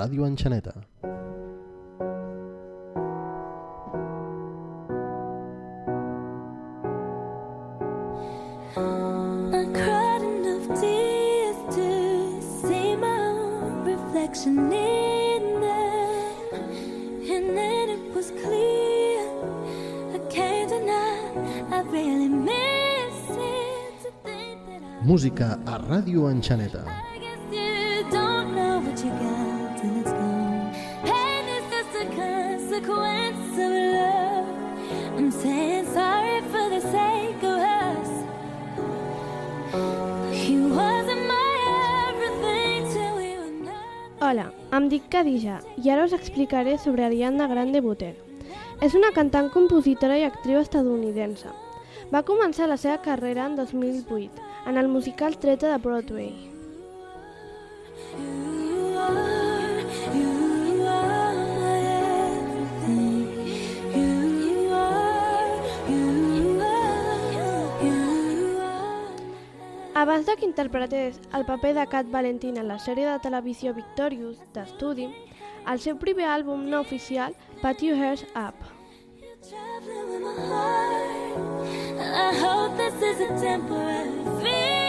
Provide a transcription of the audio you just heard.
Ràdio Enxaneta. Reflection in them. And then it was clear I can't deny I really miss it Música a Ràdio Enxaneta. Consequence of love. I'm saying sorry for the sake of us. You wasn't my everything till we were nothing. Hola, em dic Khadija i ara us explicaré sobre Ariana Grande Butler. És una cantant, compositora i actriu estadounidense. Va començar la seva carrera en 2008 en el musical 13 de Broadway. You are, Abans de que interpretés el paper de Cat Valentin en la sèrie de televisió Victorious d'estudi, el seu primer àlbum no oficial, Put Your Hairs Up. I hope this is a temporary